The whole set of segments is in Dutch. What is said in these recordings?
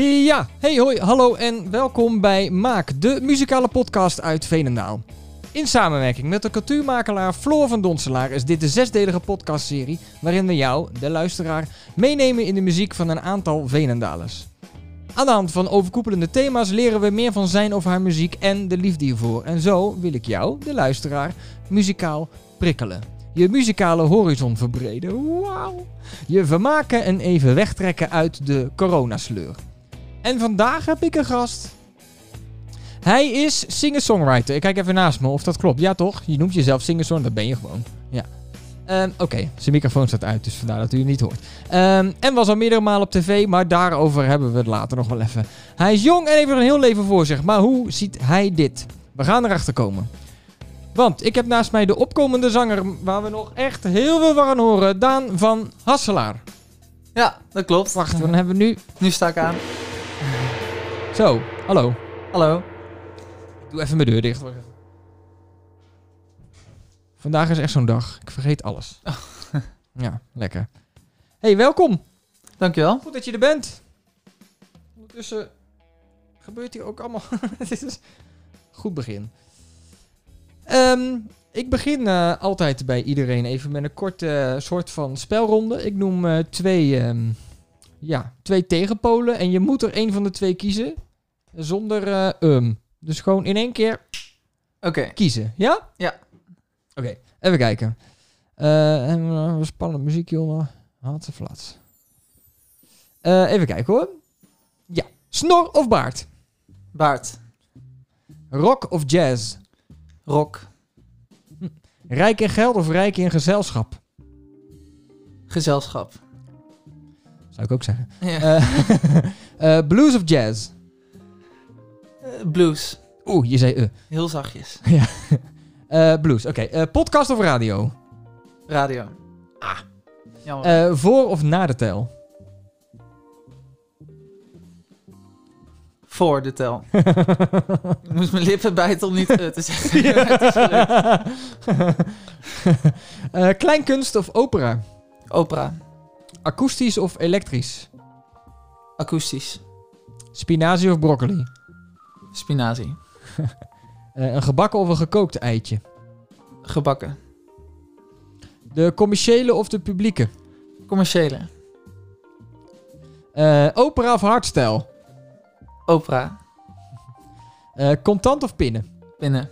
Ja, hey hoi, hallo en welkom bij Maak, de muzikale podcast uit Veenendaal. In samenwerking met de cultuurmakelaar Floor van Donselaar is dit de zesdelige podcastserie waarin we jou, de luisteraar, meenemen in de muziek van een aantal Veenendalers. Aan de hand van overkoepelende thema's leren we meer van zijn of haar muziek en de liefde hiervoor. En zo wil ik jou, de luisteraar, muzikaal prikkelen. Je muzikale horizon verbreden. Wauw. Je vermaken en even wegtrekken uit de coronasleur. En vandaag heb ik een gast. Hij is singer-songwriter. Ik kijk even naast me of dat klopt. Ja, toch? Je noemt jezelf singer-song, dat ben je gewoon. Ja. Ehm, Oké, zijn microfoon staat uit, dus vandaar dat u het niet hoort. Ehm, en was al meerdere malen op tv, maar daarover hebben we het later nog wel even. Hij is jong en heeft er een heel leven voor zich, maar hoe ziet hij dit? We gaan erachter komen. Want ik heb naast mij de opkomende zanger, waar we nog echt heel veel van gaan horen, Daan van Hasselaar. Ja, dat klopt. Wacht, dan hebben we nu... Nu sta ik aan. Zo, hallo. Hallo. Doe even mijn deur dicht. Vandaag is echt zo'n dag. Ik vergeet alles. Ja, lekker. Hey, welkom. Dankjewel. Goed dat je er bent. Ondertussen gebeurt hier ook allemaal. Dit is een goed begin. Ehm, ik begin eh, altijd bij iedereen even met een korte eh, soort van spelronde. Ik noem eh, twee, ehm, ja, twee tegenpolen en je moet er één van de twee kiezen zonder eh um. Dus gewoon in één keer Oké. kiezen. Ja? Ja. Oké, even kijken. Eh en uh, spannende muziek, jongen. Had. Eh, even kijken hoor. Ja. Snor of baard? Baard. Rock of jazz? Rock. Rijk in geld of rijk in gezelschap? Gezelschap. Zou ik ook zeggen. Ja. Eh, eh, blues of jazz? Blues. Oeh, je zei eh. Heel zachtjes. Eh, blues, oké. Eh, podcast of radio? Radio. Ah. Jammer. Eh, voor of na de tel? Voor de tel. ik moest mijn lippen bijten om niet eh, te zeggen. Het is gelukt. Eh, kleinkunst of opera? Opera. Akoestisch of elektrisch? Akoestisch. Spinazie of broccoli? Spinazie. Eh, een gebakken of een gekookt eitje? Gebakken. De commerciële of de publieke? Commerciële. Eh, opera of hardstyle? Opera. Eh, contant of pinnen? Binnen.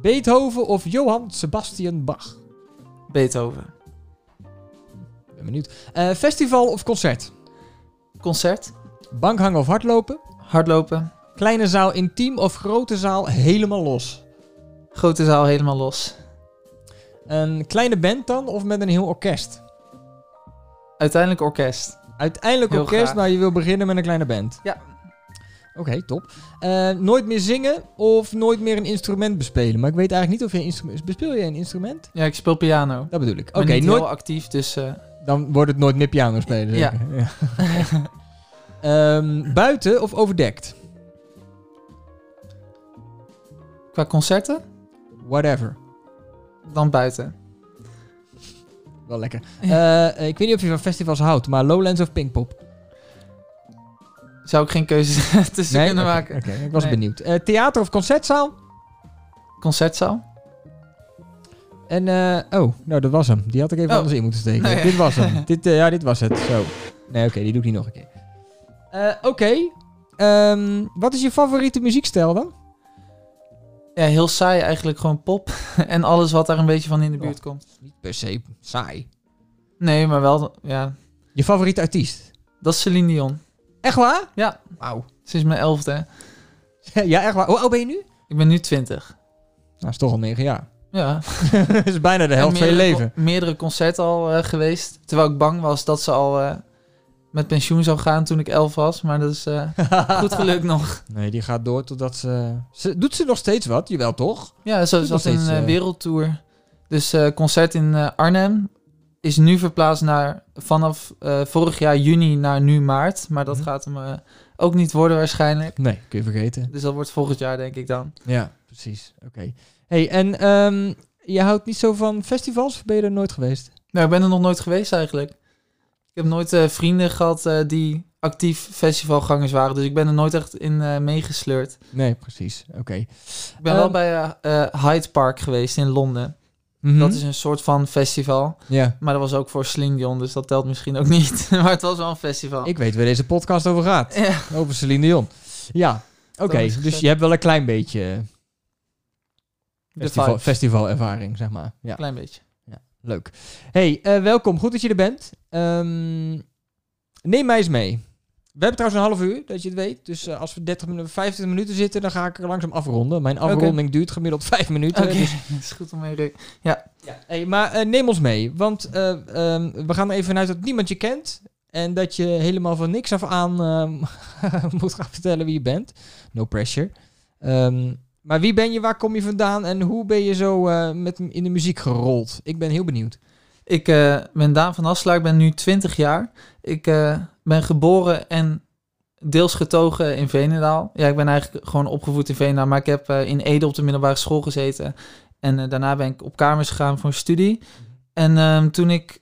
Beethoven of Johann Sebastian Bach? Beethoven. Ben benieuwd. Eh, festival of concert? Concert. Bankhangen of hardlopen? Hardlopen. Kleine zaal intiem of grote zaal helemaal los? Grote zaal helemaal los. Een kleine band dan of met een heel orkest? Uiteindelijk orkest. Uiteindelijk Heel orkest, graag. maar je wil beginnen met een kleine band. Ja. Oké, top. Eh, nooit meer zingen of nooit meer een instrument bespelen? Maar ik weet eigenlijk niet of je een instrument... Bespeel je een instrument? Ja, ik speel piano. Dat bedoel ik. Oké, niet nooit... heel actief, dus... eh, Dan wordt het nooit meer piano spelen. Zeker? ja. Ehm, buiten of overdekt? Qua concerten, Whatever. dan buiten. Wel lekker. Eh, ik weet niet of je van festivals houdt, maar Lowlands of Pinkpop? Zou ik geen keuze tussen kunnen Oké, maken. Oké, ik was Nee. benieuwd. Eh, theater of concertzaal? Concertzaal? En, eh, oh, nou dat was hem. Die had ik even Oh. anders in moeten steken. Nee. Dit was hem. dit, eh, ja, dit was het. Zo. Nee, oké, die doe ik niet nog een keer. Eh, oké. Ehm, wat is je favoriete muziekstijl dan? Ja, heel saai eigenlijk. Gewoon pop. en alles wat daar een beetje van in de buurt komt. Niet per se saai. Nee, maar wel... Ja, Je favoriete artiest? dat is Celine Dion. Echt waar? Ja. Wauw. Sinds mijn elfde. ja, echt waar. Hoe oud ben je nu? Ik ben nu 20. Nou, is toch al negen jaar. Ja. dat is bijna de helft van je leven. meerdere concerten al eh, geweest. Terwijl ik bang was dat ze al eh, met pensioen zou gaan toen ik 11 was. Maar dat is eh, goed gelukt nog. Nee, die gaat door totdat ze... ze... Doet ze nog steeds wat? Jawel, toch? Ja, zo Nog zat een eh, eh, wereldtour. Dus concert in Arnhem is nu verplaatst naar vanaf vorig jaar juni naar nu maart. Maar dat Mhm. gaat hem ook niet worden waarschijnlijk. Nee, kun je vergeten. Dus dat wordt volgend jaar denk ik dan. Ja, precies. Oké. hey, en ehm, je houdt niet zo van festivals? Of ben je er nooit geweest? Nou, ik ben er nog nooit geweest eigenlijk. Ik heb nooit eh, vrienden gehad eh, die actief festivalgangers waren. Dus ik ben er nooit echt in eh, meegesleurd. Nee, precies. Oké. Ik ben wel Ehm, bij Hyde Park geweest in Londen. Mhm. Dat is een soort van festival. Ja. Maar dat was ook voor Celine Dion, dus dat telt misschien ook niet. maar het was wel een festival. Ik weet waar deze podcast over gaat. Ja, Over Celine Dion. Ja. Oké, dus je hebt wel een klein beetje festival, festivalervaring, zeg maar. Ja. Klein beetje. Leuk. Hey, eh, welkom. Goed dat je er bent. Ehm, neem mij eens mee. We hebben trouwens een half uur, dat je het weet. Dus eh, als we 30 minuten, 25 minuten zitten, dan ga ik er langzaam afronden. Mijn afronding duurt gemiddeld 5 minuten. Oké, Dus, dat is goed om mee te ja. hey, maar eh, neem ons mee. Want eh, ehm, we gaan er even vanuit dat niemand je kent. En dat je helemaal van niks af aan ehm, moet gaan vertellen wie je bent. No pressure. Ehm, maar wie ben je, waar kom je vandaan en hoe ben je zo eh, met, in de muziek gerold? Ik ben heel benieuwd. Ik eh, ben Daan van Asselaar, ik ben nu 20 jaar. Ik eh, ben geboren en deels getogen in Veenendaal. Ja, ik ben eigenlijk gewoon opgevoed in Veenendaal, maar ik heb in Ede op de middelbare school gezeten. En daarna ben ik op kamers gegaan voor studie. En ehm, toen ik,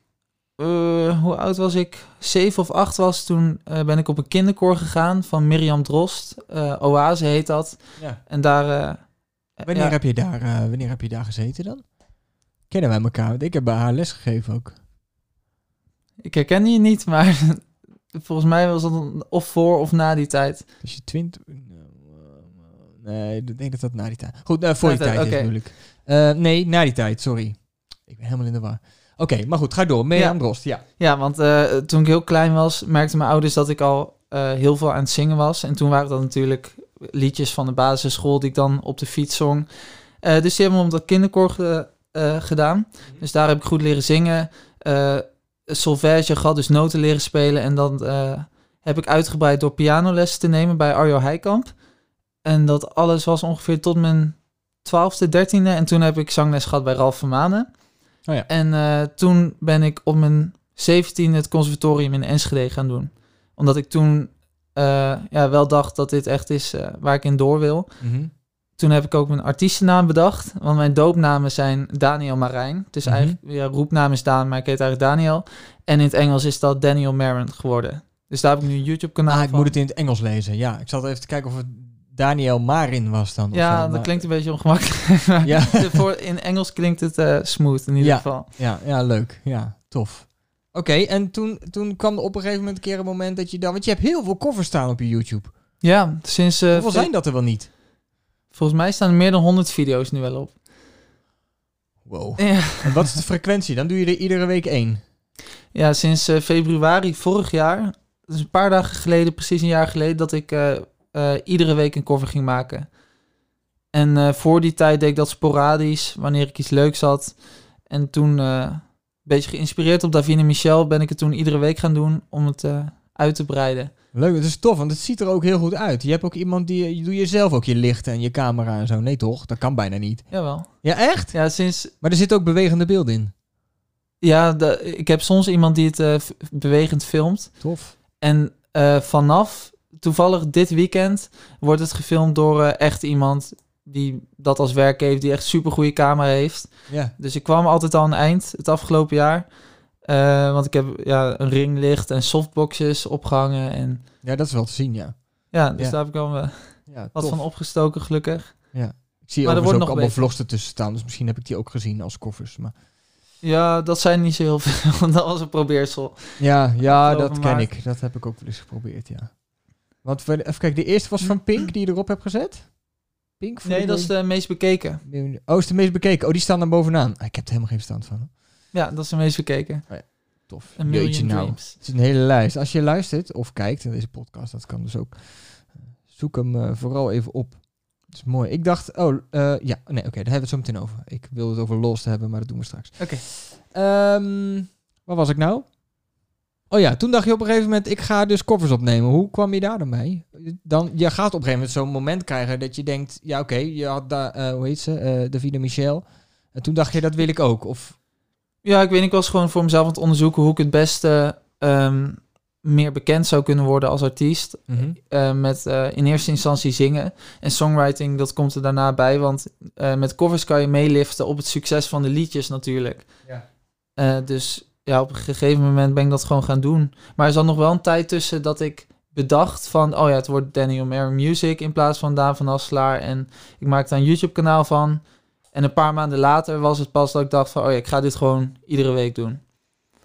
eh, hoe oud was ik? Zeven of acht was, toen eh, ben ik op een kinderkoor gegaan van Mirjam Drost. Eh, Oase heet dat. Ja. En daar... Wanneer, ja, heb je daar, wanneer heb je daar gezeten dan? Kennen wij elkaar? Want ik heb bij haar les gegeven ook. ik herken je niet, maar volgens mij was dat of voor of na die tijd. Dus je twintig... Nee, ik denk dat dat na die tijd... Goed, eh, voor Na die tijd tijd, is moeilijk. Eh, nee, na die tijd, sorry. Ik ben helemaal in de war. Oké, maar goed, ga door. Ja. Drost, ja. Ja, want eh, toen ik heel klein was, merkten mijn ouders dat ik al eh, heel veel aan het zingen was. En toen waren dat natuurlijk liedjes van de basisschool die ik dan op de fiets zong. Eh, dus die hebben me op dat kinderkoor ge- gedaan. Dus daar heb ik goed leren zingen. solfège gehad, dus noten leren spelen. En dan heb ik uitgebreid door pianolessen te nemen bij Arjo Heikamp. En dat alles was ongeveer tot mijn twaalfde, dertiende. En toen heb ik zangles gehad bij Ralf Vermanen. Oh ja. En eh, toen ben ik op mijn 17 het conservatorium in Enschede gaan doen. Omdat ik toen eh, ja, wel dacht dat dit echt is eh, waar ik in door wil. Mhm. Toen heb ik ook mijn artiestennaam bedacht. Want mijn doopnamen zijn Daniel Marijn. Dus Mhm. eigenlijk, ja, roepnaam is Daan, maar ik heet eigenlijk Daniel. En in het Engels is dat Daniel Marin geworden. Dus daar heb ik nu een YouTube kanaal Ah, ik moet het in het Engels lezen. Ja, ik zat even te kijken of het Daniel Marin was dan. Ja, dat klinkt een beetje ongemakkelijk. Ja. voor, in Engels klinkt het eh, smooth in ieder Ja. geval. Ja, ja, leuk. Ja, tof. Oké, en toen, toen kwam er op een gegeven moment een keer een moment dat je dan... Want je hebt heel veel covers staan op je YouTube. Ja, sinds... eh, Hoeveel zijn dat er wel niet? Volgens mij staan er meer dan 100 video's nu wel op. Wow. Ja, En wat is de frequentie? Dan doe je er iedere week één. ja sinds eh, februari vorig jaar, dus een paar dagen geleden, precies een jaar geleden, dat ik eh, iedere week een cover ging maken. En eh, voor die tijd deed ik dat sporadisch, wanneer ik iets leuks had. En toen, eh, een beetje geïnspireerd op Davine Michel, ben ik het toen iedere week gaan doen om het uit te breiden. Leuk, het is tof, want het ziet er ook heel goed uit. Je hebt ook iemand die... Je doe je zelf ook je lichten en je camera en zo. Nee toch? Dat kan bijna niet. Jawel. Ja, echt? Ja, sinds, Maar er zit ook bewegende beelden in. ja de, ik heb soms iemand die het bewegend filmt. Tof. En vanaf toevallig dit weekend wordt het gefilmd door eh, echt iemand die dat als werk heeft, die echt super goede camera heeft. Ja. Dus ik kwam altijd al aan het eind het afgelopen jaar. Eh, want ik heb ja, een ringlicht en softboxes opgehangen. En ja, dat is wel te zien, ja. ja, dus Ja. daar heb ik al eh, ja wat tof. van opgestoken, gelukkig. Ik zie Maar er wordt ook nog allemaal beter. vlogs ertussen staan. Dus misschien heb ik die ook gezien als covers. Maar... Ja, dat zijn niet zo heel veel. want dat was een probeersel. Ja, ja dat ken ik. Dat heb ik ook wel eens geprobeerd, ja. Want we- even kijken, de eerste was van Pink die je erop hebt gezet? Pink? voor Nee, de- dat is de meest bekeken. Oh, is de meest bekeken. Oh, die staan daar bovenaan. Ah, ik heb er helemaal geen verstand van. Ja, dat is de meest bekeken. Tof. Een Jeetje nou. dreams. Het is een hele lijst. Als je luistert of kijkt in deze podcast, dat kan dus ook. eh, Zoek hem eh, vooral even op. Het is mooi. Ik dacht, oh, eh, ja, nee, oké, daar hebben we het zo meteen over. Ik wilde het over Lost hebben, maar dat doen we straks. Oké. Ehm, waar was ik nou? Oh ja, toen dacht je op een gegeven moment, ik ga dus covers opnemen. Hoe kwam je daar dan bij? Dan, je gaat op een gegeven moment zo'n moment krijgen dat je denkt, ja oké, je had daar, eh, hoe heet ze, eh Davide Michel. En toen dacht je, dat wil ik ook. Of, Ja, ik weet niet, ik was gewoon voor mezelf aan het onderzoeken hoe ik het beste ehm, meer bekend zou kunnen worden als artiest. Mhm. Eh, met in eerste instantie zingen. En songwriting, dat komt er daarna bij. Want met covers kan je meeliften op het succes van de liedjes natuurlijk. Ja. Dus ja, op een gegeven moment ben ik dat gewoon gaan doen. Maar er zat nog wel een tijd tussen dat ik bedacht van... oh ja, het wordt Danny O'Mara Music in plaats van Daan van Asselaar. En ik maakte daar een YouTube-kanaal van. En een paar maanden later was het pas dat ik dacht van... oh ja, ik ga dit gewoon iedere week doen.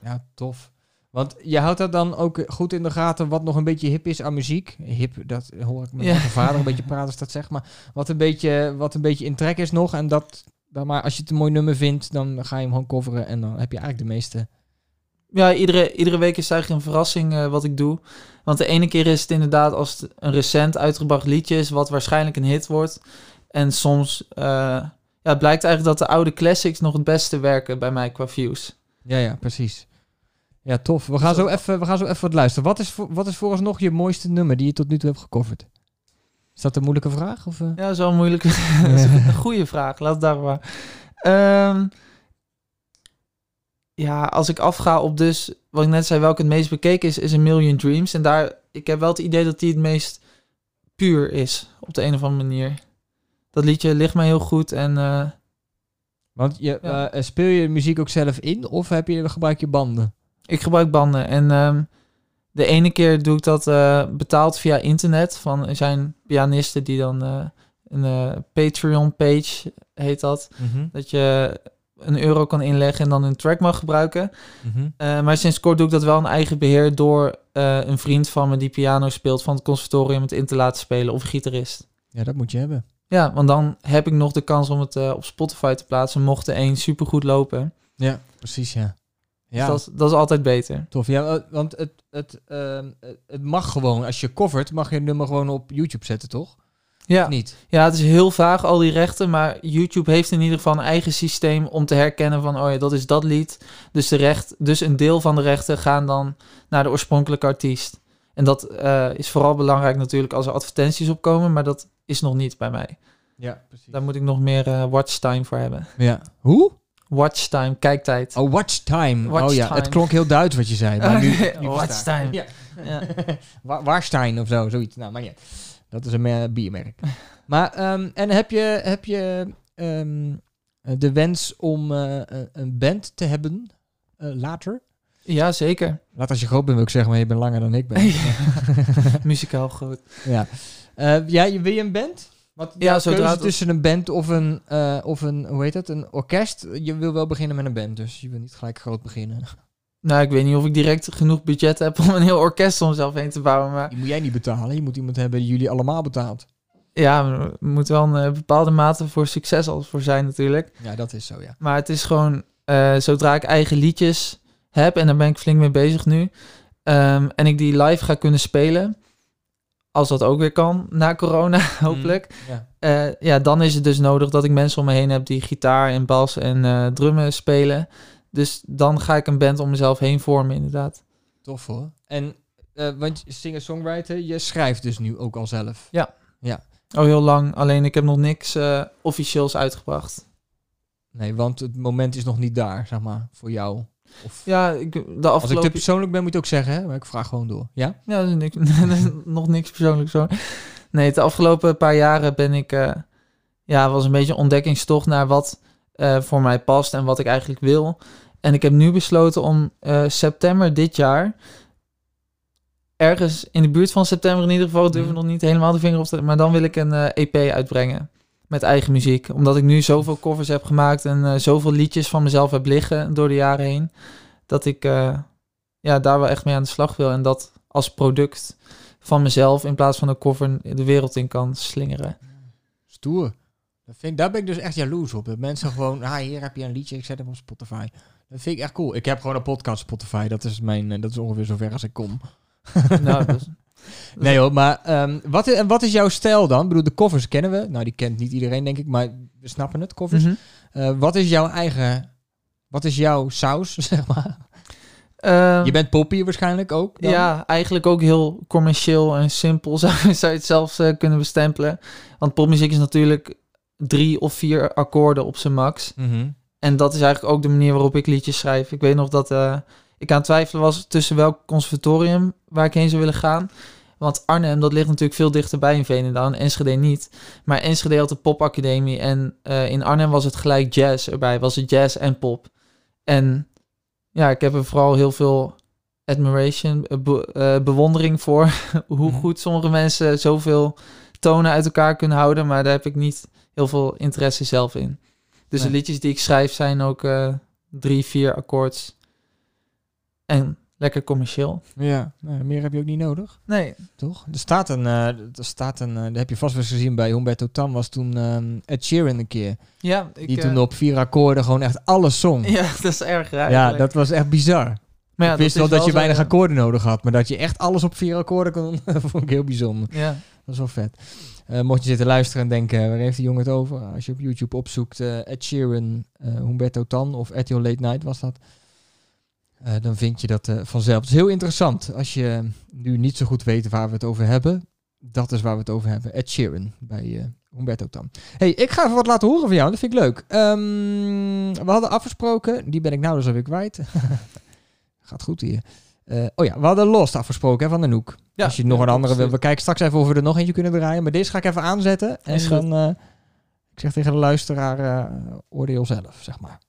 Ja, tof. Want je houdt dat dan ook goed in de gaten wat nog een beetje hip is aan muziek. Hip, dat hoor ik met Ja. mijn vader een beetje praten als dat zegt. Maar wat een beetje, wat een beetje in trek is nog. En dat, dan maar als je het een mooi nummer vindt, dan ga je hem gewoon coveren. En dan heb je eigenlijk de meeste... Ja, iedere, iedere week is eigenlijk een verrassing eh, wat ik doe. Want de ene keer is het inderdaad als het een recent uitgebracht liedje is... wat waarschijnlijk een hit wordt. En soms eh, ja, het blijkt eigenlijk dat de oude classics nog het beste werken bij mij qua views. Ja, ja, precies. Ja, tof. We gaan zo even, we gaan zo even wat luisteren. Wat is, voor, wat is vooralsnog je mooiste nummer die je tot nu toe hebt gecoverd? Is dat een moeilijke vraag? Of, eh? Ja, zo moeilijk. dat is een goede vraag. Laat het daar maar. Ehm, ja, als ik afga op dus, wat ik net zei, welke het meest bekeken is, is A Million Dreams. En daar, ik heb wel het idee dat die het meest puur is, op de een of andere manier. Dat liedje ligt mij heel goed en eh, Want je, Ja. eh, speel je muziek ook zelf in of heb je, gebruik je banden? ik gebruik banden. En ehm, de ene keer doe ik dat eh, betaald via internet. Van, er zijn pianisten die dan eh, een eh, Patreon-page, heet dat. Dat je een euro kan inleggen en dan een track mag gebruiken. Mhm. Eh, maar sinds kort doe ik dat wel in eigen beheer door eh, een vriend van me die piano speelt van het conservatorium het in te laten spelen of een gitarist. Ja, dat moet je hebben. Ja, want dan heb ik nog de kans om het eh, op Spotify te plaatsen. Mocht de een supergoed lopen. Ja, precies, ja. Dus Ja, dat, is, dat is altijd beter. tof. Ja, want het, het, ehm, het- het mag gewoon, als je covert, mag je nummer gewoon op YouTube zetten, toch? Ja. Niet? ja, het is heel vaag al die rechten. Maar YouTube heeft in ieder geval een eigen systeem om te herkennen van... oh ja, dat is dat lied. Dus, de recht, dus een deel van de rechten gaan dan naar de oorspronkelijke artiest. En dat eh, is vooral belangrijk natuurlijk als er advertenties opkomen. Maar dat is nog niet bij mij. Ja, precies. Daar moet ik nog meer eh, watchtime voor hebben. Ja. Hoe? Watchtime, kijktijd. Oh, watch time. Watch oh ja, time. het klonk heel Duits wat je zei. Maar nu, nu Watch versta ik. time. Ja. Ja. Wa- Warstein of zo, zoiets. Nou, maar ja. Dat is een biermerk. maar, ehm, en heb je, heb je ehm, eh, de wens om eh, een- band te hebben eh, later? Ja, zeker. Laat als je groot bent wil ik zeggen, maar je bent langer dan ik ben. Muzikaal groot. ja. Eh, ja, je- wil je een band? Wat Ja, zodra het- tussen een band of een, of een, hoe heet dat, een orkest. Je wil wel beginnen met een band, dus je wil niet gelijk groot beginnen. Nou, ik weet niet of ik direct genoeg budget heb om een heel orkest om mezelf heen te bouwen. Maar Die moet jij niet betalen. Je moet iemand hebben die jullie allemaal betaalt. ja, er moet wel een eh, bepaalde mate voor succes al voor zijn natuurlijk. Ja, dat is zo, ja. Maar het is gewoon, eh, zodra ik eigen liedjes heb, en daar ben ik flink mee bezig nu, ehm, en ik die live ga kunnen spelen, als dat ook weer kan, na corona hopelijk, Ja. Eh, ja, dan is het dus nodig dat ik mensen om me heen heb die gitaar en bas en eh, drummen spelen. Dus dan ga ik een band om mezelf heen vormen, inderdaad. Tof hoor. En, eh, want singer-songwriter, je schrijft dus nu ook al zelf. Al heel lang, alleen ik heb nog niks eh, officieels uitgebracht. Nee, want het moment is nog niet daar, zeg maar, voor jou. Of, Ja, ik, de als ik te afgelopen... persoonlijk ben, moet je ook zeggen, hè? Maar ik vraag gewoon door. Ja? Ja, dat is niks, nog niks persoonlijks hoor. Nee, de afgelopen paar jaren ben ik... eh, ja, was een beetje een ontdekkingstocht naar wat eh, voor mij past en wat ik eigenlijk wil. En ik heb nu besloten om eh, september dit jaar... Ergens in de buurt van september in ieder geval, durf ik Mhm. nog niet helemaal de vinger op te... Maar dan wil ik een eh, EP uitbrengen met eigen muziek. Omdat ik nu zoveel covers heb gemaakt en eh, zoveel liedjes van mezelf heb liggen door de jaren heen. Dat ik ja, daar wel echt mee aan de slag wil. En dat als product van mezelf in plaats van een cover de wereld in kan slingeren. Stoer. Dat vind daar ben ik dus echt jaloers op. Dat mensen gewoon, ah, hier heb je een liedje, ik zet hem op Spotify. Dat vind ik echt cool. Ik heb gewoon een podcast Spotify. Dat is, mijn, eh, dat is ongeveer zover als ik kom. nou, is- Nee hoor, maar ehm, wat, i- en wat is jouw stijl dan? Ik bedoel, de covers kennen we. Nou, die kent niet iedereen, denk ik, maar we snappen het, covers. Mhm. Eh, wat is jouw eigen... Wat is jouw saus, zeg maar? Ehm, Je bent poppy waarschijnlijk ook? dan? ja, eigenlijk ook heel commercieel en simpel zou, zou je het zelfs eh, kunnen bestempelen. Want popmuziek is natuurlijk drie of vier akkoorden op zijn max. Mhm. En dat is eigenlijk ook de manier waarop ik liedjes schrijf. Ik weet nog dat eh, ik aan het twijfelen was tussen welk conservatorium waar ik heen zou willen gaan. Want Arnhem, dat ligt natuurlijk veel dichterbij in Veenendaal en Enschede niet. Maar Enschede had de popacademie en eh, in Arnhem was het gelijk jazz erbij. Was het jazz en pop. En ja, ik heb er vooral heel veel admiration, eh, be- bewondering voor. hoe Mhm. goed sommige mensen zoveel tonen uit elkaar kunnen houden. Maar daar heb ik niet heel veel interesse zelf in. Dus Nee. de liedjes die ik schrijf zijn ook eh, drie, vier akkoords. En lekker commercieel. Ja, nou, meer heb je ook niet nodig, Nee, toch? Er staat een, eh, er staat een, eh, dat heb je vast wel eens gezien bij Humberto Tan, was toen ehm Ed Sheeran een keer. ja, ik, Die toen op vier akkoorden gewoon echt alles zong. Ja, dat is erg raar. Ja, eigenlijk. dat was echt bizar. maar ja, ik wist dat wel dat je weinig akkoorden nodig had, maar dat je echt alles op vier akkoorden kon, vond ik heel bijzonder. Ja, Dat is wel vet. Eh, mocht je zitten luisteren en denken, waar heeft die jongen het over? Als je op YouTube opzoekt eh, Ed Sheeran, eh Humberto Tan of At Your Late Night was dat. Dan vind je dat vanzelf. Het is heel interessant als je nu niet zo goed weet waar we het over hebben. Dat is waar we het over hebben. Ed Sheeran bij Humberto Tan. hey, ik ga even wat laten horen van jou. Dat vind ik leuk. Ehm, we hadden afgesproken, die ben ik nou dus alweer kwijt. Gaat goed hier. Eh, oh ja, we hadden Lost afgesproken hè, van Anouk. Ja, Als je nog ja, een andere wil. klopt. We kijken straks even of we er nog eentje kunnen draaien. Maar deze ga ik even aanzetten. En Is dan, eh, ik zeg tegen de luisteraar, eh, oordeel zelf, zeg maar.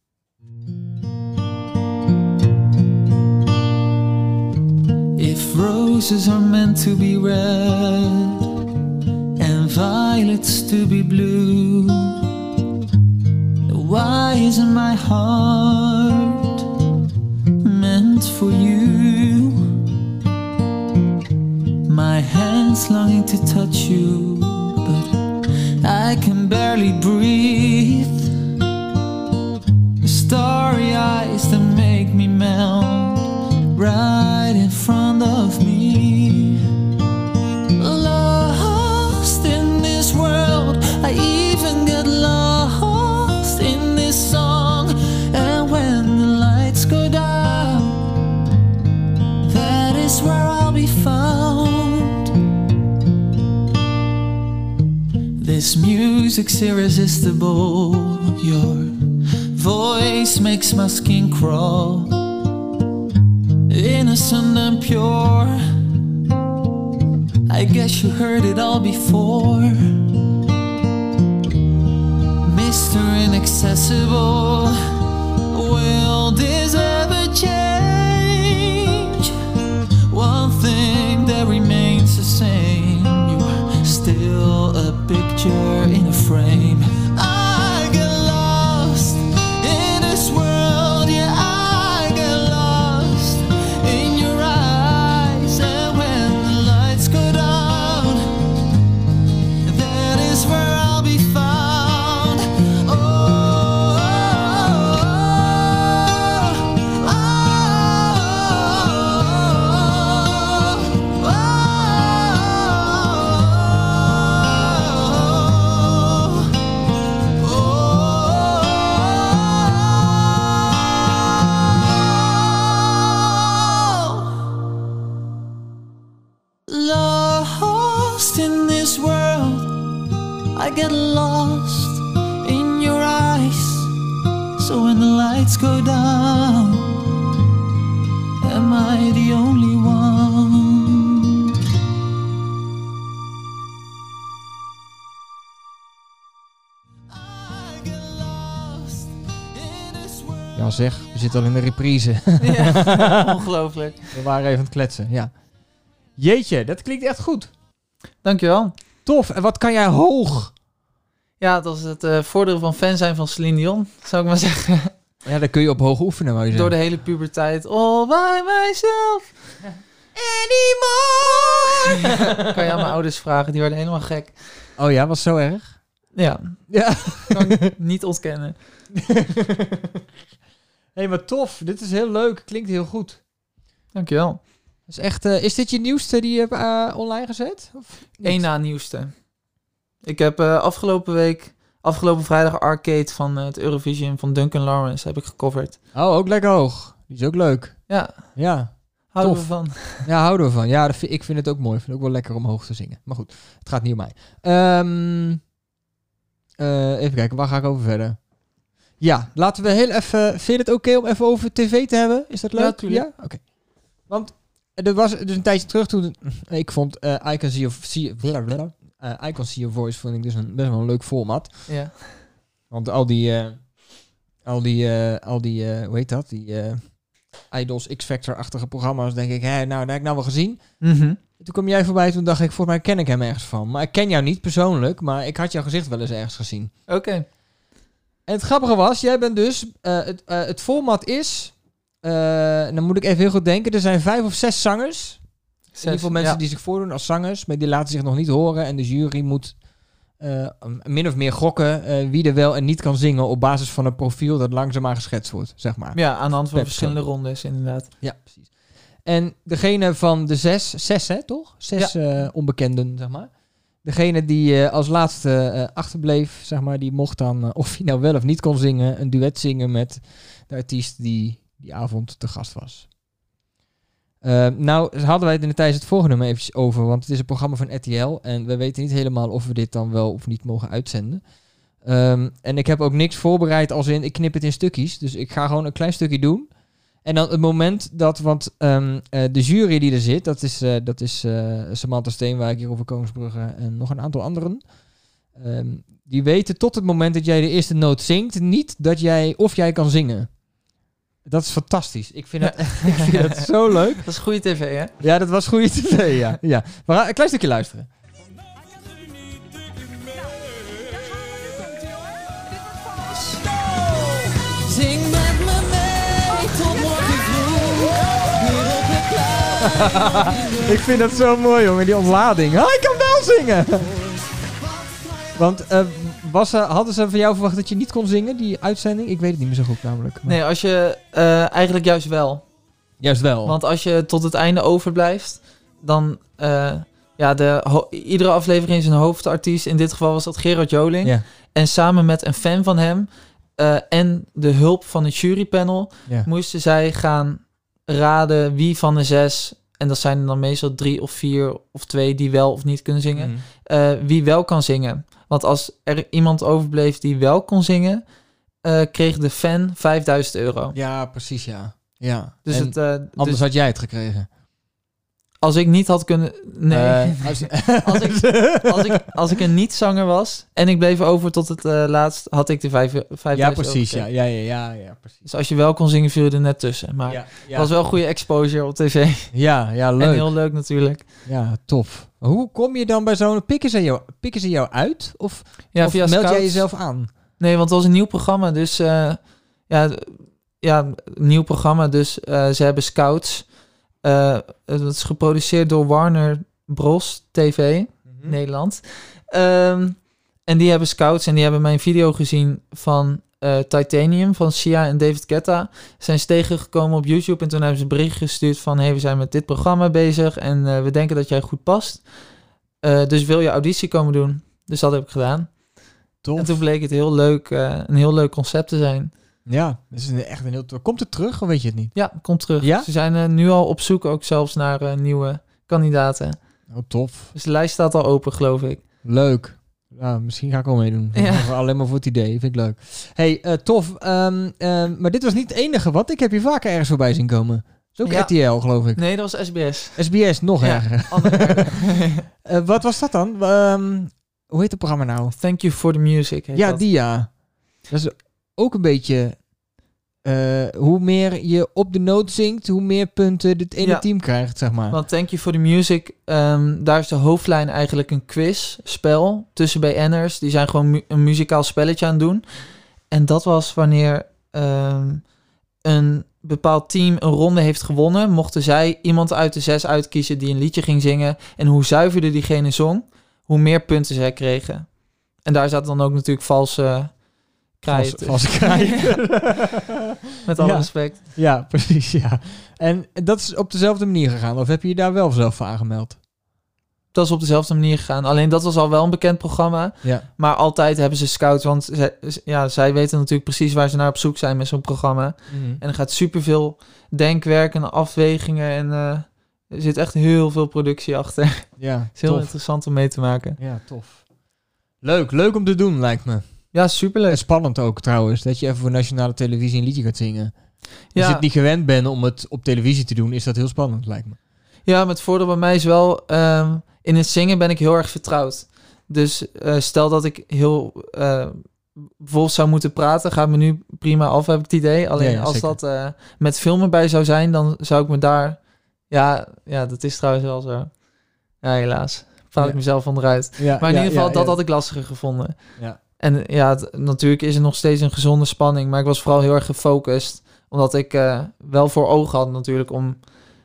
If roses are meant to be red and violets to be blue, why isn't my heart for you? My hands longing to touch you, but I can barely breathe. Starry eyes that make me melt right in front of me. Music's irresistible. Your voice makes my skin crawl innocent and pure. I guess you heard it all before. Mr. Inaccessible, will this ever change? Picture in a frame. Zitten al in de reprise. Ja, ongelooflijk. we waren even aan het kletsen, ja. Jeetje, dat klinkt echt goed. Dankjewel. Tof. En wat kan jij hoog? Ja, dat is het eh, voordeel van fan zijn van Celine Dion, zou ik maar zeggen. Ja, daar kun je op hoog oefenen, wou je Door de hele puberteit. All by myself. Anymore! kan je aan mijn ouders vragen, die werden helemaal gek. Oh ja, was zo erg? Ja, Ja. kan ik niet ontkennen. Hey, maar tof. Dit is heel leuk. Klinkt heel goed. Dankjewel. Is, echt, eh, is dit je nieuwste die je hebt eh, online gezet? Of? Eén na nieuwste. Ik heb eh, afgelopen week, afgelopen vrijdag Arcade van het Eurovision van Duncan Lawrence heb ik gecoverd. Oh, ook lekker hoog. Die is ook leuk. Ja, Ja, houden Tof. we van. ja houden we van. Ja, vind, ik vind het ook mooi. Ik vind het ook wel lekker om hoog te zingen. Maar goed, het gaat niet om mij. Ehm, eh, even kijken, waar ga ik over verder? Ja, laten we heel even... Vind je het oké om even over tv te hebben? Is dat leuk? Ja, tuurlijk. Oké. Want er was dus een tijdje terug toen... Ik vond eh I Can See Your, see, eh, I Can See Your Voice vond ik dus een, best wel een leuk format. Ja. Want al die, eh, al die, eh, al die, eh, hoe heet dat? Die, eh, Idols, X-Factor-achtige programma's, denk ik, hé, nou, dat heb ik nou wel gezien. Mhm. Toen kwam jij voorbij, toen dacht ik, volgens mij ken ik hem ergens van. Maar ik ken jou niet persoonlijk, maar ik had jouw gezicht wel eens ergens gezien. Oké. En het grappige was, jij bent dus, eh, het, eh, het format is, eh, dan moet ik even heel goed denken, er zijn vijf of zes zangers. in ieder geval mensen ja. die zich voordoen als zangers, maar die laten zich nog niet horen. En de jury moet min of meer gokken wie er wel en niet kan zingen op basis van een profiel dat langzaamaan geschetst wordt, zeg maar. Ja, aan de hand van verschillende rondes inderdaad. Ja, precies. En degene van de zes, zes hè, toch? Zes onbekenden, zeg maar. Degene die eh, als laatste eh, achterbleef, zeg maar, die mocht dan, eh, of hij nou wel of niet kon zingen, een duet zingen met de artiest die die avond te gast was. Eh, nou, hadden wij het in de tijdens het volgende nummer eventjes over, want het is een programma van RTL en we weten niet helemaal of we dit dan wel of niet mogen uitzenden. Ehm, en ik heb ook niks voorbereid als in, ik knip het in stukjes, dus ik ga gewoon een klein stukje doen. En dan het moment dat, want ehm, eh, de jury die er zit, dat is, eh, dat is eh, Samantha Steenwijk, Jeroen van Koningsbrugge en nog een aantal anderen. Ehm, die weten tot het moment dat jij de eerste noot zingt, niet dat jij of jij kan zingen. Dat is fantastisch. Ik vind, Ja. dat, ik vind dat zo leuk. Dat is goede tv, hè? Ja, dat was goede tv, ja. ja. We gaan een klein stukje luisteren. Ik vind dat zo mooi, jongen, die ontlading. Ah, ik kan wel zingen! Want eh, was, hadden ze van jou verwacht dat je niet kon zingen, die uitzending? Ik weet het niet meer zo goed namelijk. maar- Nee, als je eh, eigenlijk juist wel. Juist wel. Want als je tot het einde overblijft, dan... eh, ja, de iedere aflevering is een hoofdartiest. In dit geval was dat Gerard Joling. En samen met een fan van hem eh, en de hulp van het jurypanel... moesten zij gaan raden wie van de zes... en dat zijn er dan meestal drie of vier of twee die wel of niet kunnen zingen... Mhm. eh, wie wel kan zingen. Want als er iemand overbleef die wel kon zingen... eh, kreeg de fan 5000 euro. Ja, precies, ja. ja. Dus, En het, eh, anders dus had jij het gekregen. Als ik niet had kunnen... Nee, Eh, als, Als ik- als, ik, als ik een niet-zanger was en ik bleef over tot het eh, laatst... had ik de vijf- 5000 ja, precies, ja. Ja, ja, ja, ja, precies. Dus als je wel kon zingen, viel je er net tussen. Maar Ja, was wel goede exposure op tv. ja, ja, En leuk. heel leuk natuurlijk. Ja, tof. Hoe kom je dan bij zo'n... Pikken ze jou, pikken ze jou uit? Of, Ja, of via meld jij jezelf aan? Nee, want het was een nieuw programma. Dus eh, ja, ja, nieuw programma. Dus ze hebben scouts. Eh, het is geproduceerd door Warner Bros. TV, Mhm. Nederland. Ehm, en die hebben scouts en die hebben mijn video gezien van eh, Titanium van Sia en David Guetta. Zijn ze tegengekomen op YouTube en toen hebben ze een bericht gestuurd van... hey, we zijn met dit programma bezig en eh, we denken dat jij goed past. Eh, dus wil je auditie komen doen? Dus dat heb ik gedaan. Tof. En toen bleek het heel leuk, eh, een heel leuk concept te zijn. Ja, dat is een, echt een heel... Komt het terug of weet je het niet? Ja, komt terug. Ja? Ze zijn eh, nu al op zoek ook zelfs naar eh, nieuwe kandidaten. Oh, tof. Dus de lijst staat al open, geloof ik. Leuk. Ja, misschien ga ik wel meedoen. Ja. Alleen maar voor het idee. Vind ik leuk. hey, eh, tof. Ehm, ehm, maar dit was niet het enige wat. Ik heb je vaker ergens voorbij zien komen. Is ook Ja. RTL, geloof ik. Nee, dat was SBS. SBS, nog Ja. erger. Wat was dat dan? Ehm, hoe heet het programma nou? Thank you for the music. Ja, dat. die ja. Dat is ook een beetje... eh, hoe meer je op de noot zingt, hoe meer punten dit ene Ja. team krijgt, zeg maar. Want Thank you for the music, ehm, daar is de hoofdlijn eigenlijk een quiz, spel tussen BN'ers. Die zijn gewoon mu- een muzikaal spelletje aan het doen. En dat was wanneer ehm, een bepaald team een ronde heeft gewonnen, mochten zij iemand uit de zes uitkiezen die een liedje ging zingen. En hoe zuiverder diegene zong, hoe meer punten zij kregen. En daar zaten dan ook natuurlijk valse Valse- kraaien. Met alle Ja. respect. Ja, precies, ja. En dat is op dezelfde manier gegaan? Of heb je je daar wel zelf voor aangemeld? Dat is op dezelfde manier gegaan. Alleen dat was al wel een bekend programma. Ja. Maar altijd hebben ze scouts, want zij, ja, zij weten natuurlijk precies waar ze naar op zoek zijn met zo'n programma. En er gaat superveel denkwerk en afwegingen en eh, er zit echt heel veel productie achter. Het Ja, is heel tof. interessant om mee te maken. Ja, tof. Leuk, leuk om te doen, lijkt me. Ja, En superleuk. spannend ook trouwens, dat je even voor nationale televisie een liedje gaat zingen. Als je Ja, het niet gewend bent om het op televisie te doen, is dat heel spannend, lijkt me. ja, maar het voordeel bij mij is wel, ehm, in het zingen ben ik heel erg vertrouwd. Dus eh, stel dat ik heel, eh, bijvoorbeeld zou moeten praten, gaat me nu prima af, heb ik het idee. Alleen Ja, ja, als zeker. dat eh, met filmen bij zou zijn, dan zou ik me daar... Ja, ja dat is trouwens wel zo. Ja, helaas. Praat Ja. ik mezelf onderuit. Ja, Maar in ja, ieder geval, ja, dat ja. had ik lastiger gevonden. Ja. En ja, het- natuurlijk is er nog steeds een gezonde spanning, maar ik was vooral heel erg gefocust. Omdat ik eh, wel voor ogen had natuurlijk om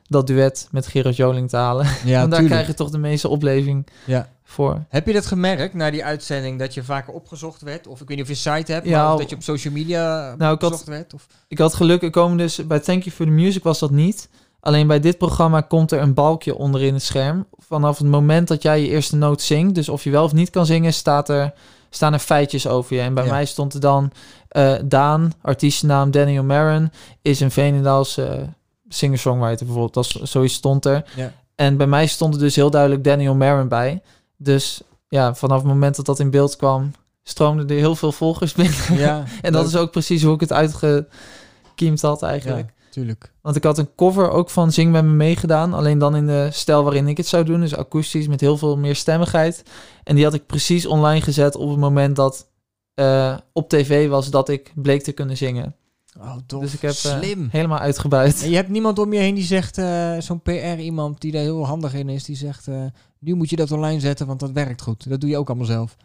dat duet met Gerard Joling te halen. Ja, Want daar tuurlijk. krijg je toch de meeste opleving Ja. voor. Heb je dat gemerkt na die uitzending dat je vaker opgezocht werd? Of ik weet niet of je een site hebt, Ja, maar of dat je op social media Nou, ik had- opgezocht werd? Of? Ik had geluk, er komen dus bij Thank You for the Music was dat niet. Alleen bij dit programma komt er een balkje onderin het scherm. Vanaf het moment dat jij je eerste noot zingt, dus of je wel of niet kan zingen, staat er, staan er feitjes over je. En bij Ja. mij stond er dan eh, Daan, artiestennaam Danny O'Maron, is een Veenendaalse eh, singer-songwriter bijvoorbeeld. Dat zoiets stond er. Ja. En bij mij stond er dus heel duidelijk Danny O'Maron bij. Dus ja, vanaf het moment dat dat in beeld kwam, stroomden er heel veel volgers binnen. Ja, En dat is ook precies hoe ik het uitgekiemd had eigenlijk. Tuurlijk. Want ik had een cover ook van Zing met me meegedaan. Alleen dan in de stijl waarin ik het zou doen. Dus akoestisch met heel veel meer stemmigheid. En die had ik precies online gezet op het moment dat eh, op tv was dat ik bleek te kunnen zingen. Oh, tof. Dus ik heb eh, Slim. helemaal uitgebuit. En je hebt niemand om je heen die zegt, eh, zo'n PR-iemand die daar heel handig in is, die zegt, eh, nu moet je dat online zetten, want dat werkt goed. Dat doe je ook allemaal zelf.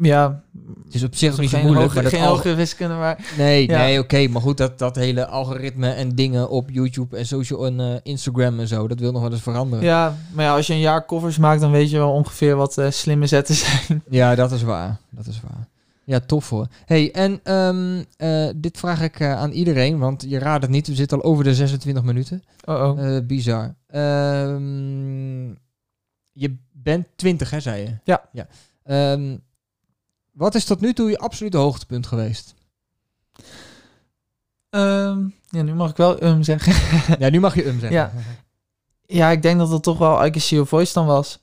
Ja, Het is op zich niet zo moeilijk, hoge, maar geen al- hogere wiskunde, maar Nee, Ja. nee, oké. maar goed, dat, dat hele algoritme en dingen op YouTube en social en eh, Instagram en zo, dat wil nog wel eens veranderen. ja, maar ja, als je een jaar covers maakt, dan weet je wel ongeveer wat eh, slimme zetten zijn. Ja, dat is waar. Dat is waar. Ja, tof hoor. hey, en ehm, eh, dit vraag ik aan iedereen, want je raadt het niet. We zitten al over de 26 minuten. Oh, oh. Eh, bizar. Ehm, je bent 20, hè, zei je? Ja. ja. Ehm, wat is tot nu toe je absolute hoogtepunt geweest? Ehm, ja, nu mag ik wel um zeggen. ja, nu mag je um zeggen. Ja. Ja, ik denk dat het toch wel I Can See Your Voice dan was.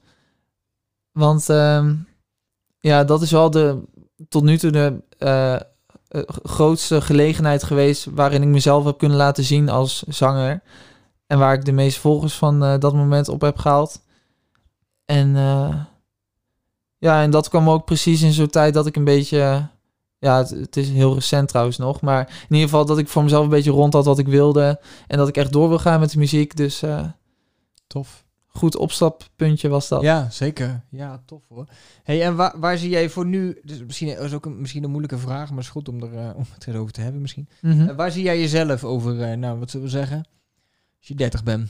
Want ehm, ja, dat is wel de tot nu toe de eh, eh, grootste gelegenheid geweest waarin ik mezelf heb kunnen laten zien als zanger. En waar ik de meeste volgers van eh, dat moment op heb gehaald. En eh, ja, en dat kwam ook precies in zo'n tijd dat ik een beetje... ja, het, het is heel recent trouwens nog. Maar in ieder geval dat ik voor mezelf een beetje rond had wat ik wilde. En dat ik echt door wil gaan met de muziek. Dus eh, Tof. goed opstappuntje was dat. Ja, zeker. Ja, tof hoor. Hey, en waar, waar zie jij voor nu, dus misschien is ook een, misschien een moeilijke vraag, maar het is goed om, er, eh, om het erover te hebben misschien. Mhm. Eh, waar zie jij jezelf over, eh, nou wat zullen we zeggen, als je 30 bent?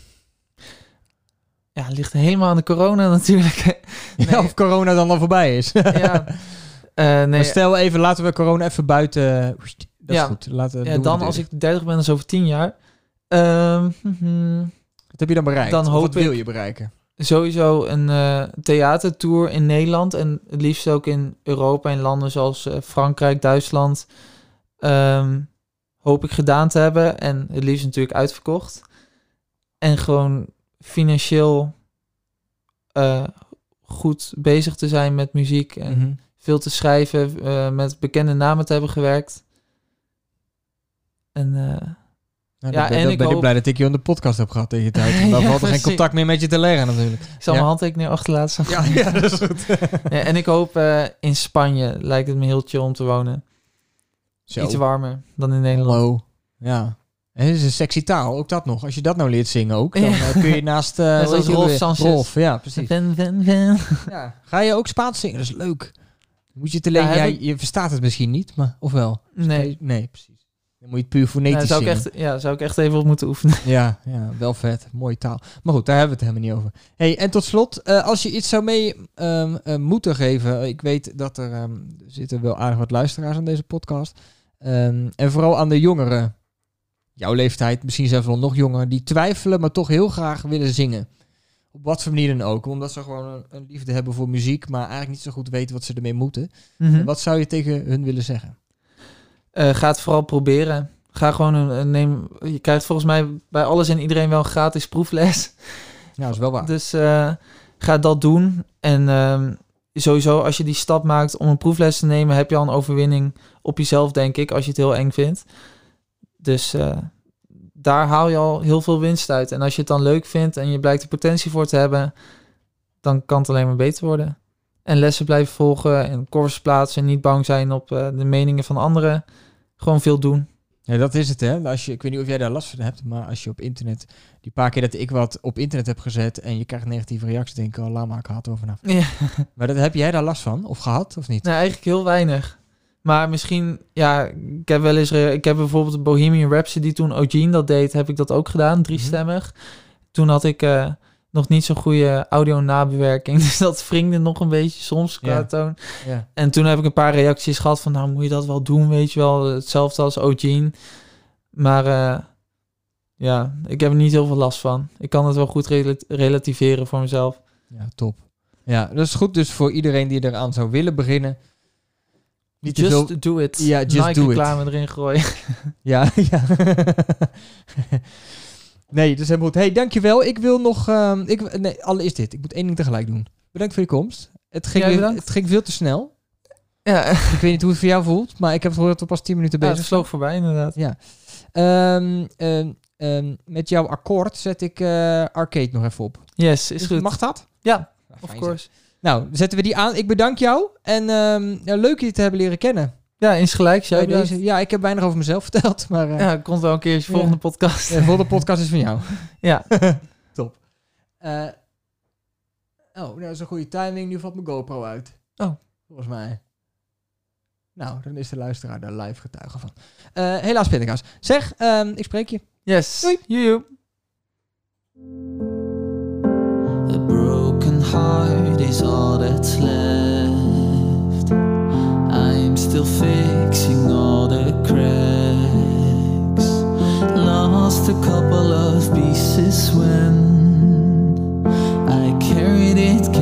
Ja, het ligt helemaal aan de corona natuurlijk. Nee. of corona dan al voorbij is. ja. Eh, nee, Maar stel even, laten we corona even buiten. Dat Ja. is goed. Laten, ja, dan als ik 30 ben, is over 10 jaar. Mhm. Wat heb je dan bereikt? dan hoop wat wil je bereiken? Sowieso een eh, theatertour in Nederland. En het liefst ook in Europa en landen zoals eh, Frankrijk, Duitsland. Ehm, hoop ik gedaan te hebben. En het liefst natuurlijk uitverkocht. En gewoon financieel eh, goed bezig te zijn met muziek. En Mhm. veel te schrijven, eh, met bekende namen te hebben gewerkt. En eh, Nou, Ja, ben, en ik ben hoop- blij dat ik je aan de podcast heb gehad tegen je tijd. Dan Ja, valt er geen contact meer met je te leggen natuurlijk. ik zal Ja. mijn handtekening achterlaten. Ja, ja dat is goed. Ja, en ik hoop in Spanje lijkt het me heel chill om te wonen. Zo. Iets warmer dan in Nederland. Ja. En het is een sexy taal, ook dat nog. Als je dat nou leert zingen ook, dan Ja. eh, kun je naast... eh, zoals heet die Rolf weer? Sanchez. Rolf, ja, precies. Ven, ven, ven. Ja. Ga je ook Spaans zingen? Dat is leuk. Moet je het Ja, alleen... Ja, ik- je verstaat het misschien niet, maar... Of wel? Nee, Nee, precies. Dan moet je het puur fonetisch nee zou, ik zingen. echt, ja, zou ik echt even op moeten oefenen. Ja, ja, wel vet. Mooie taal. Maar goed, daar hebben we het helemaal niet over. Hey, en tot slot, eh, als je iets zou mee ehm, eh, moeten geven. Ik weet dat er, ehm, er zitten wel aardig wat luisteraars aan deze podcast. Ehm, en vooral aan de jongeren, jouw leeftijd, misschien zelfs wel nog jonger, die twijfelen, maar toch heel graag willen zingen. Op wat voor manier dan ook. Omdat ze gewoon een, een liefde hebben voor muziek, maar eigenlijk niet zo goed weten wat ze ermee moeten. Mhm. Wat zou je tegen hun willen zeggen? Eh, ga het vooral proberen. Ga gewoon een, een neem. Je krijgt volgens mij bij alles en iedereen wel een gratis proefles. Ja, dat is wel waar. Dus eh, ga dat doen. En ehm, sowieso, als je die stap maakt om een proefles te nemen, heb je al een overwinning op jezelf, denk ik, als je het heel eng vindt. Dus eh, daar haal je al heel veel winst uit. En als je het dan leuk vindt en je blijkt er potentie voor te hebben, dan kan het alleen maar beter worden. En lessen blijven volgen en koers plaatsen. En niet bang zijn op eh, de meningen van anderen. Gewoon veel doen. Ja, dat is het, hè. Als je, ik weet niet of jij daar last van hebt, maar als je op internet... Die paar keer dat ik wat op internet heb gezet en je krijgt negatieve reacties, denk ik, oh, laat maar, ik had er vanaf. Ja. Maar dat, heb jij daar last van? Of gehad, of niet? Nee, eigenlijk heel weinig. Maar misschien, ja, ik heb wel eens, ik heb bijvoorbeeld Bohemian Rhapsody toen Eugene dat deed, heb ik dat ook gedaan, driestemmig. Toen had ik eh, nog niet zo'n goede audio nabewerking, dus dat wringde nog een beetje soms qua toon. En toen heb ik een paar reacties gehad van, nou moet je dat wel doen, weet je wel, hetzelfde als Eugene. Maar eh, ja, ik heb er niet heel veel last van. Ik kan het wel goed rela- relativeren voor mezelf. Ja, top. Ja, dat is goed dus voor iedereen die eraan zou willen beginnen. Niet Just veel... do it. Ja, just Nike do it. reclame erin gooien. Ja, ja. nee, dus helemaal goed. Hey, dankjewel. Ik wil nog... ehm, ik, nee, allereerst dit. Ik moet één ding tegelijk doen. Bedankt voor je komst. Het ging, weer- het ging veel te snel. ja, Ik weet niet hoe het voor jou voelt, maar ik heb het gehoord dat we pas 10 minuten Ja, bezig het zijn. vloog voorbij inderdaad. Ja. Ehm, ehm, met jouw akkoord zet ik eh, Arcade nog even op. Yes, is goed. Mag dat? Ja, Nou, of course. Nou, zetten we die aan. Ik bedank jou. En ehm, ja, leuk je te hebben leren kennen. Ja, eens gelijk. Jij Bij deze, ja, ik heb weinig over mezelf verteld, maar eh, Ja, komt wel een keertje volgende podcast. de volgende podcast is van jou. Ja. Top. Eh, oh, nou, dat is een goede timing. Nu valt mijn GoPro uit. Oh. Volgens mij. Nou, dan is de luisteraar daar live getuige van. Eh, helaas, Pindakaas. Zeg, ehm, ik spreek je. Yes. Doei. Heart is all that's left. I'm still fixing all the cracks. Lost a couple of pieces when I carried it,